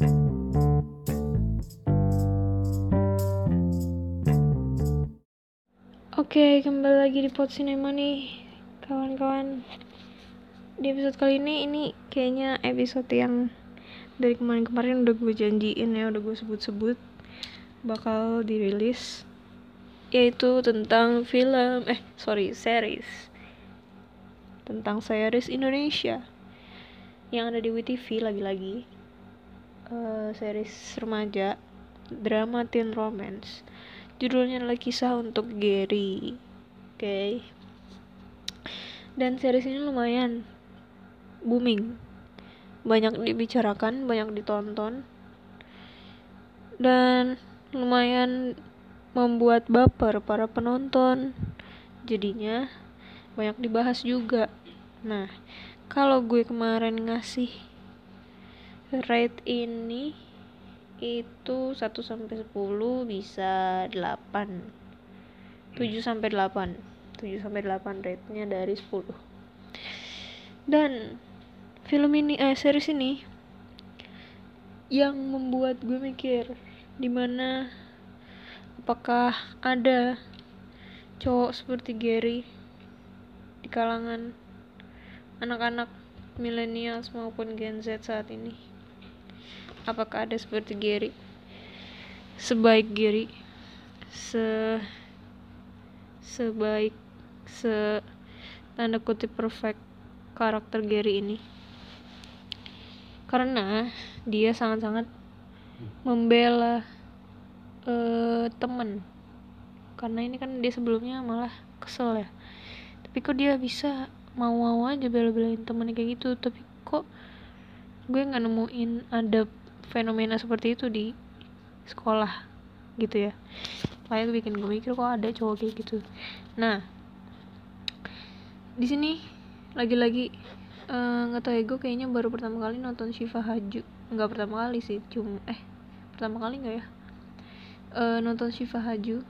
Oke, kembali lagi di Pot Cinema nih, kawan-kawan. Di episode kali ini, ini kayaknya episode yang dari kemarin-kemarin udah gue janjiin ya, udah gue sebut-sebut bakal dirilis, yaitu tentang film, eh sorry, series tentang series Indonesia yang ada di WTV lagi-lagi, uh, series remaja, drama teen romance. Judulnya adalah kisah untuk Gary. Oke. Okay. dan series ini lumayan booming. Banyak dibicarakan banyak ditonton. Dan lumayan membuat baper para penonton. Jadinya banyak dibahas juga. Nah kalau gue kemarin ngasih rate ini itu 1 sampai 10 bisa 8 7 sampai 8 7 sampai 8 rate-nya dari 10 dan film ini eh series ini yang membuat gue mikir di mana apakah ada cowok seperti Gary di kalangan anak-anak milenial maupun Gen Z saat ini apakah ada seperti Gary? Sebaik Gary. Se sebaik se tanda kutip perfect karakter Gary ini. Karena dia sangat-sangat membela uh, temen. Karena ini kan dia sebelumnya malah kesel ya. Tapi kok dia bisa mau-mau aja bela-belain temennya kayak gitu? Tapi kok gue nggak nemuin ada fenomena seperti itu di sekolah gitu ya. Kayak bikin gue mikir kok ada cowok kayak gitu. Nah di sini lagi-lagi eh, nggak uh, tau ya gue kayaknya baru pertama kali nonton Shiva Haju. Nggak pertama kali sih cuma eh pertama kali nggak ya? Uh, nonton Shiva Haju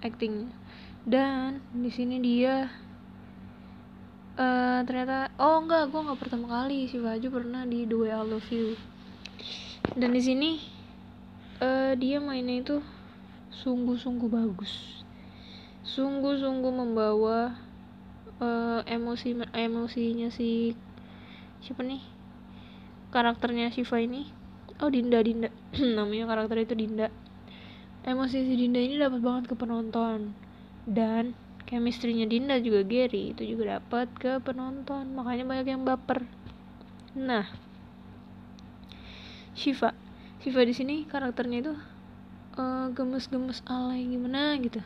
actingnya. Dan di sini dia uh, ternyata oh enggak gue nggak pertama kali Shiva Haju pernah di The Way I You dan di sini uh, dia mainnya itu sungguh-sungguh bagus. Sungguh-sungguh membawa uh, emosi emosinya si siapa nih? Karakternya Shiva ini. Oh Dinda Dinda. Namanya karakter itu Dinda. Emosi si Dinda ini dapat banget ke penonton. Dan chemistry-nya Dinda juga Gary. Itu juga dapat ke penonton. Makanya banyak yang baper. Nah Shiva. Shiva di sini karakternya itu uh, gemes-gemes alay gimana gitu.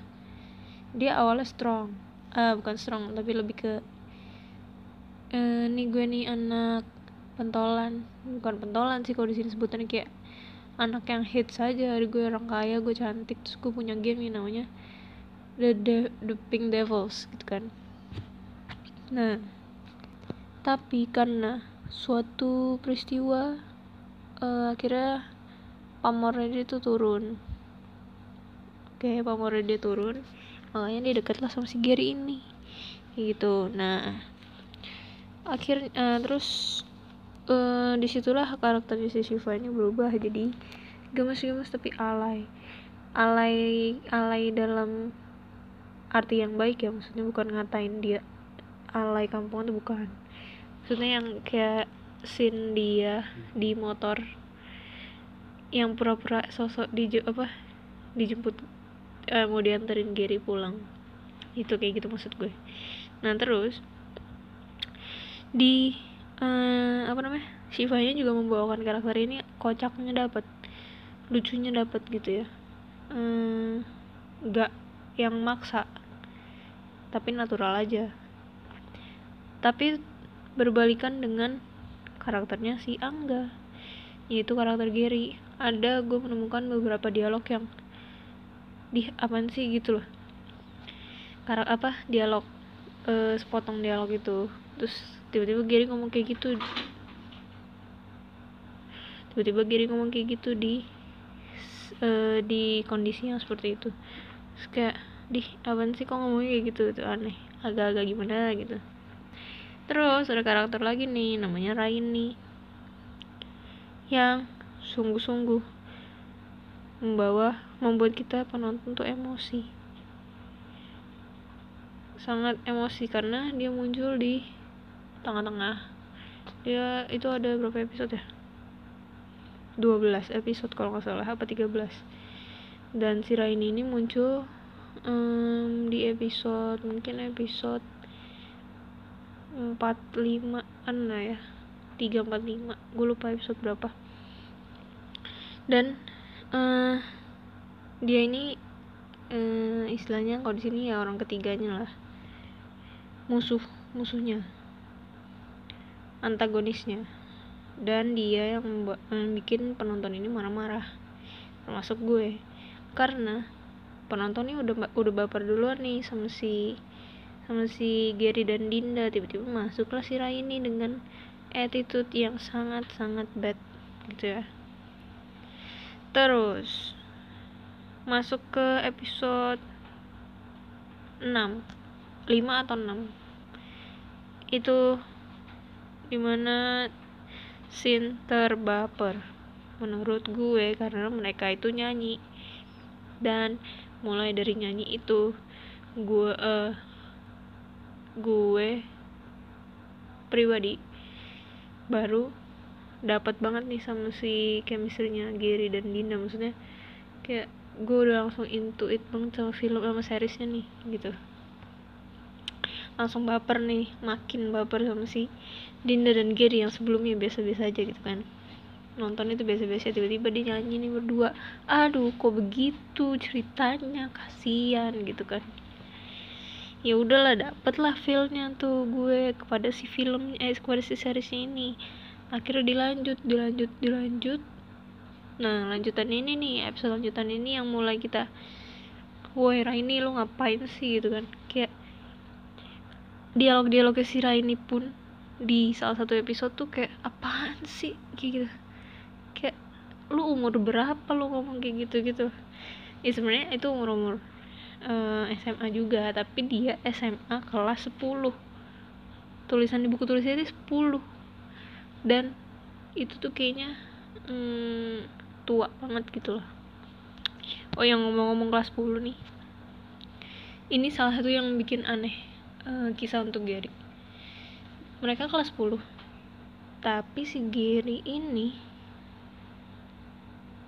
Dia awalnya strong. Uh, bukan strong tapi lebih ke uh, nih gue nih anak pentolan. Bukan pentolan sih kalau di sini sebutannya kayak anak yang hit saja gue orang kaya gue cantik terus gue punya game yang namanya the, the the pink devils gitu kan. Nah tapi karena suatu peristiwa uh, akhirnya pamornya dia tuh turun. Oke pamornya dia turun. Makanya dia deket lah sama si Gary ini. Gitu. Nah akhirnya uh, terus uh, di situlah karakternya si Shiva ini berubah jadi gemes-gemes tapi alay. Alay alay dalam arti yang baik ya. Maksudnya bukan ngatain dia alay kampung itu bukan. Maksudnya yang kayak scene dia di motor yang pura-pura sosok di apa dijemput uh, mau dianterin Gary pulang. Itu kayak gitu maksud gue. Nah terus di uh, apa namanya Shivanya juga membawakan karakter ini kocaknya dapat lucunya dapat gitu ya. Uh, yang maksa tapi natural aja. Tapi berbalikan dengan karakternya si Angga yaitu karakter Gary. Ada gue menemukan beberapa dialog yang di apa sih? gitu loh. Karak apa dialog uh, sepotong dialog itu. Terus tiba-tiba Gary ngomong kayak gitu tiba-tiba Gary ngomong kayak gitu di uh, di kondisi yang seperti itu. Terus kayak di apa sih kok ngomongnya kayak gitu? Itu aneh. Agak-agak gimana gitu terus ada karakter lagi nih namanya Raini yang sungguh-sungguh membawa membuat kita penonton tuh emosi. Sangat emosi karena dia muncul di tengah-tengah. Dia itu ada berapa episode ya? 12 episode kalau nggak salah apa 13 dan si Raini ini muncul um, di episode mungkin episode 45 an lah ya. 345 gue lupa episode berapa. Dan uh, dia ini uh, istilahnya kalau di sini ya orang ketiganya lah. Musuh musuhnya. Antagonisnya. Dan dia yang bikin penonton ini marah-marah. Termasuk gue. Karena penonton ini udah udah baper duluan nih sama si sama si Gary dan Dinda tiba-tiba masuklah si Raini dengan attitude yang sangat-sangat bad gitu ya. Terus masuk ke episode 6 5 atau 6 itu di mana scene terbaper menurut gue karena mereka itu nyanyi. Dan mulai dari nyanyi itu gue uh, gue pribadi baru dapat banget nih sama si chemistry-nya Gary dan Dinda maksudnya kayak gue udah langsung into it banget sama film sama seriesnya nih gitu. Langsung baper nih makin baper sama si Dinda dan Gary yang sebelumnya biasa-biasa aja gitu kan. Nonton itu biasa-biasa tiba-tiba dia nyanyi nih berdua. Aduh kok begitu ceritanya? Kasihan gitu kan ya udahlah dapet lah feelnya tuh gue kepada si film eh kepada si series ini. Akhirnya dilanjut dilanjut dilanjut. Nah lanjutan ini nih episode lanjutan ini yang mulai kita woi Raini lo ngapain sih? Gitu kan. Kayak dialog-dialog si Raini pun di salah satu episode tuh kayak apaan sih? Kayak gitu. Kayak lu umur berapa lu ngomong kayak gitu? Gitu. Ya sebenarnya itu umur umur uh, eh, SMA juga tapi dia SMA kelas 10 tulisan di buku tulisannya 10 dan itu tuh kayaknya hmm, tua banget gitu loh. Oh yang ngomong-ngomong kelas 10 nih. Ini salah satu yang bikin aneh uh, kisah untuk Gary. Mereka kelas 10 tapi si Gary ini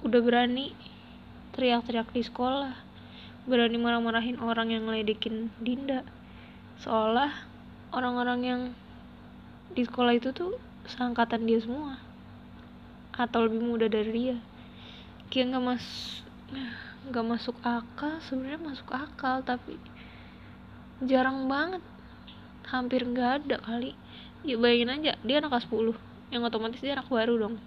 udah berani teriak-teriak di sekolah berani marah-marahin orang yang ngeledekin Dinda. Seolah orang-orang yang di sekolah itu tuh seangkatan dia semua. Atau lebih muda dari dia. Kayak nggak mas nggak masuk akal sebenarnya masuk akal tapi jarang banget. Hampir nggak ada kali. Ya bayangin aja dia anak kelas 10 yang otomatis dia anak baru dong.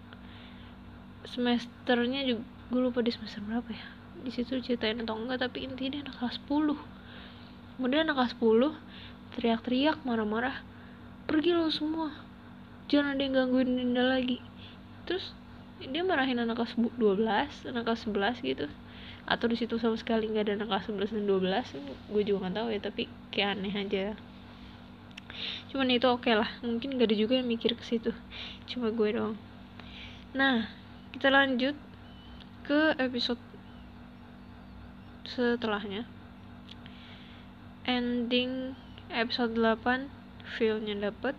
Semesternya juga gue lupa di semester berapa ya di situ ceritain atau enggak tapi intinya anak kelas 10 kemudian anak kelas 10 teriak-teriak marah-marah pergi lo semua jangan ada yang gangguin Dinda lagi. Terus dia marahin anak kelas 12 anak kelas 11 gitu. Atau di situ sama sekali nggak ada anak kelas 11 dan 12 gue juga nggak tahu ya tapi kayak aneh aja. Cuman itu oke okay lah mungkin gak ada juga yang mikir ke situ cuma gue doang. Nah kita lanjut ke episode setelahnya. Ending episode 8 feelnya dapet.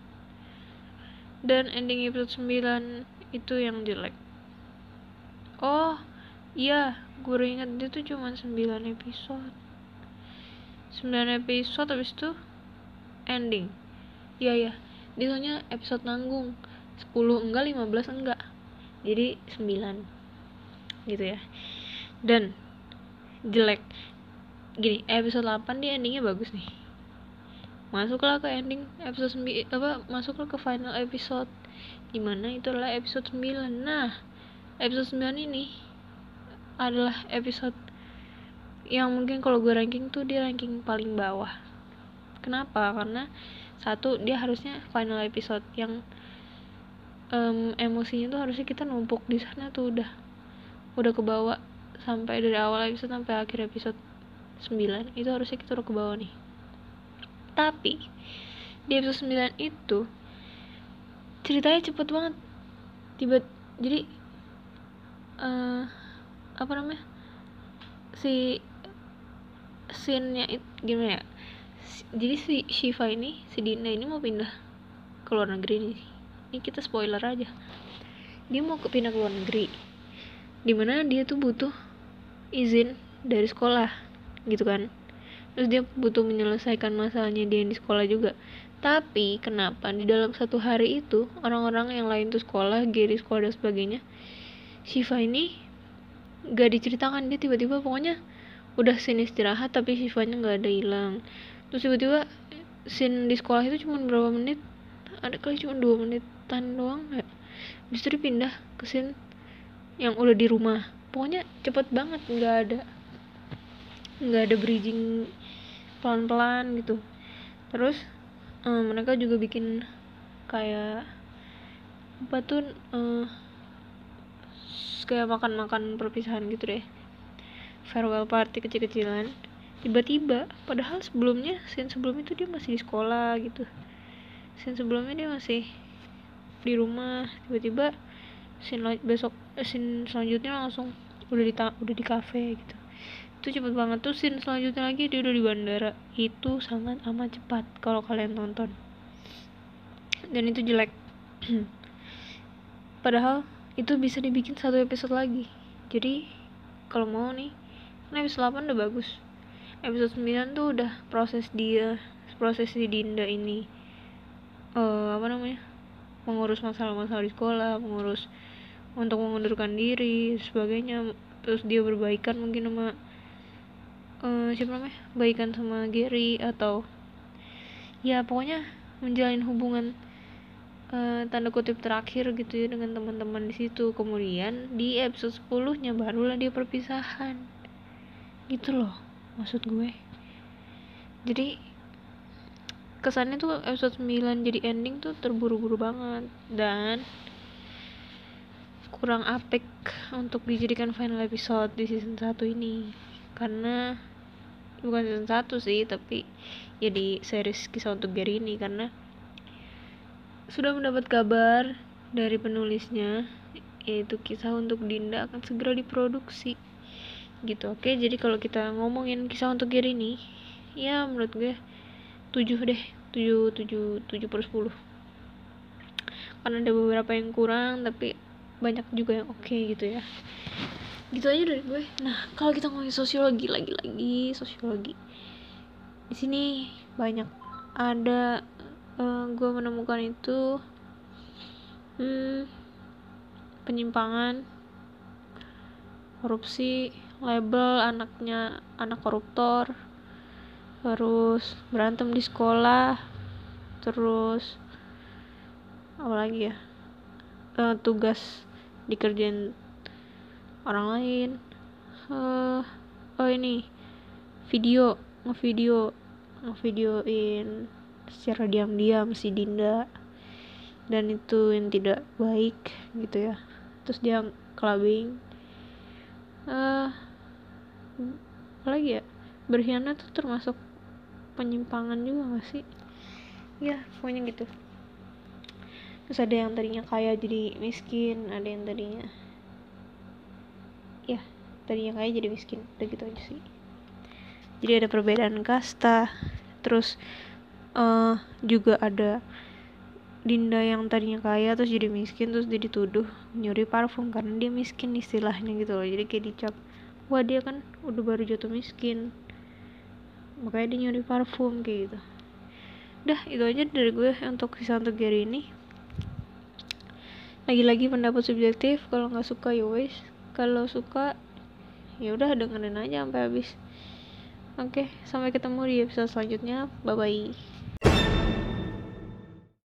Dan ending episode 9 itu yang jelek. Oh iya gue ingat dia tuh cuma 9 episode. 9 episode habis itu ending. Iya ya dia soalnya episode nanggung. 10 enggak 15 enggak. Jadi 9 gitu ya. Dan jelek. Gini episode 8 dia endingnya bagus nih. Masuklah ke ending episode 9 apa masuklah ke final episode. Di mana itu adalah episode 9 nah episode 9 ini adalah episode yang mungkin kalau gue ranking tuh dia ranking paling bawah. Kenapa? Karena satu dia harusnya final episode yang um, emosinya tuh harusnya kita numpuk di sana tuh udah udah kebawa sampai dari awal episode sampai akhir episode 9 itu harusnya kita udah ke bawah nih. Tapi di episode 9 itu ceritanya cepet banget. Tiba jadi uh, apa namanya? Si scene-nya itu gimana ya? Jadi si Shiva ini si Dina ini mau pindah ke luar negeri nih. Ini kita spoiler aja. Dia mau ke pindah ke luar negeri. Di mana dia tuh butuh izin dari sekolah gitu kan. Terus dia butuh menyelesaikan masalahnya dia di sekolah juga. Tapi kenapa di dalam satu hari itu orang-orang yang lain tuh sekolah di sekolah dan sebagainya Shiva ini gak diceritakan. Dia tiba-tiba pokoknya udah scene istirahat tapi siswanya nggak ada hilang. Terus tiba-tiba scene di sekolah itu cuma berapa menit? Ada kali cuma dua menitan doang ya justru pindah ke scene yang udah di rumah pokoknya cepet banget nggak ada nggak ada bridging pelan-pelan gitu. Terus um, mereka juga bikin kayak apa tuh uh, kayak makan-makan perpisahan gitu deh. Farewell party kecil-kecilan. Tiba-tiba padahal sebelumnya scene sebelum itu dia masih di sekolah gitu. Scene sebelumnya dia masih di rumah. Tiba-tiba scene besok eh, scene selanjutnya langsung udah di udah di cafe gitu. Itu cepet banget. Tuh scene selanjutnya lagi dia udah di bandara. Itu sangat amat cepat kalau kalian tonton dan itu jelek. Padahal itu bisa dibikin satu episode lagi. Jadi kalau mau nih kan episode 8 udah bagus. Episode 9 tuh udah proses dia proses si Dinda ini uh, apa namanya mengurus masalah-masalah di sekolah mengurus untuk mengundurkan diri sebagainya. Terus dia berbaikan mungkin sama uh, siapa namanya? Baikan sama Gary atau ya pokoknya menjalin hubungan uh, tanda kutip terakhir gitu ya dengan teman-teman di situ. Kemudian di episode 10 nya barulah dia perpisahan. Gitu loh maksud gue. Jadi kesannya tuh episode 9 jadi ending tuh terburu-buru banget. Dan kurang apik untuk dijadikan final episode di season 1 ini. Karena bukan season 1 sih tapi ya di series kisah untuk Gary ini. Karena sudah mendapat kabar dari penulisnya yaitu kisah untuk Dinda akan segera diproduksi. Gitu oke? Jadi kalau kita ngomongin kisah untuk Gary ini ya menurut gue 7 deh 7 7 7 per 10 karena ada beberapa yang kurang tapi banyak juga yang oke okay, gitu ya. Gitu aja dari gue. Nah kalau kita ngomongin sosiologi lagi lagi sosiologi. Di sini banyak ada uh, gue menemukan itu hmm, penyimpangan korupsi label anaknya anak koruptor terus berantem di sekolah. Terus apa lagi ya? Uh, tugas dikerjain orang lain. Uh, oh ini video ngevideo ngevideoin secara diam-diam si Dinda. Dan itu yang tidak baik gitu ya. Terus dia clubbing uh, apa lagi ya? Berkhianat tuh termasuk penyimpangan juga gak sih? Ya pokoknya gitu. Terus ada yang tadinya kaya jadi miskin ada yang tadinya ya tadinya kaya jadi miskin udah gitu aja sih. Jadi ada perbedaan kasta terus uh, juga ada Dinda yang tadinya kaya terus jadi miskin terus dia dituduh nyuri parfum karena dia miskin istilahnya gitu loh. Jadi kayak dicap wah dia kan udah baru jatuh miskin makanya dia nyuri parfum kayak gitu. Udah itu aja dari gue untuk kisah untuk Gary ini. Lagi-lagi pendapat subjektif kalau nggak suka ya wes. Kalau suka ya udah dengerin aja sampai habis. Oke sampai ketemu di episode selanjutnya. Bye bye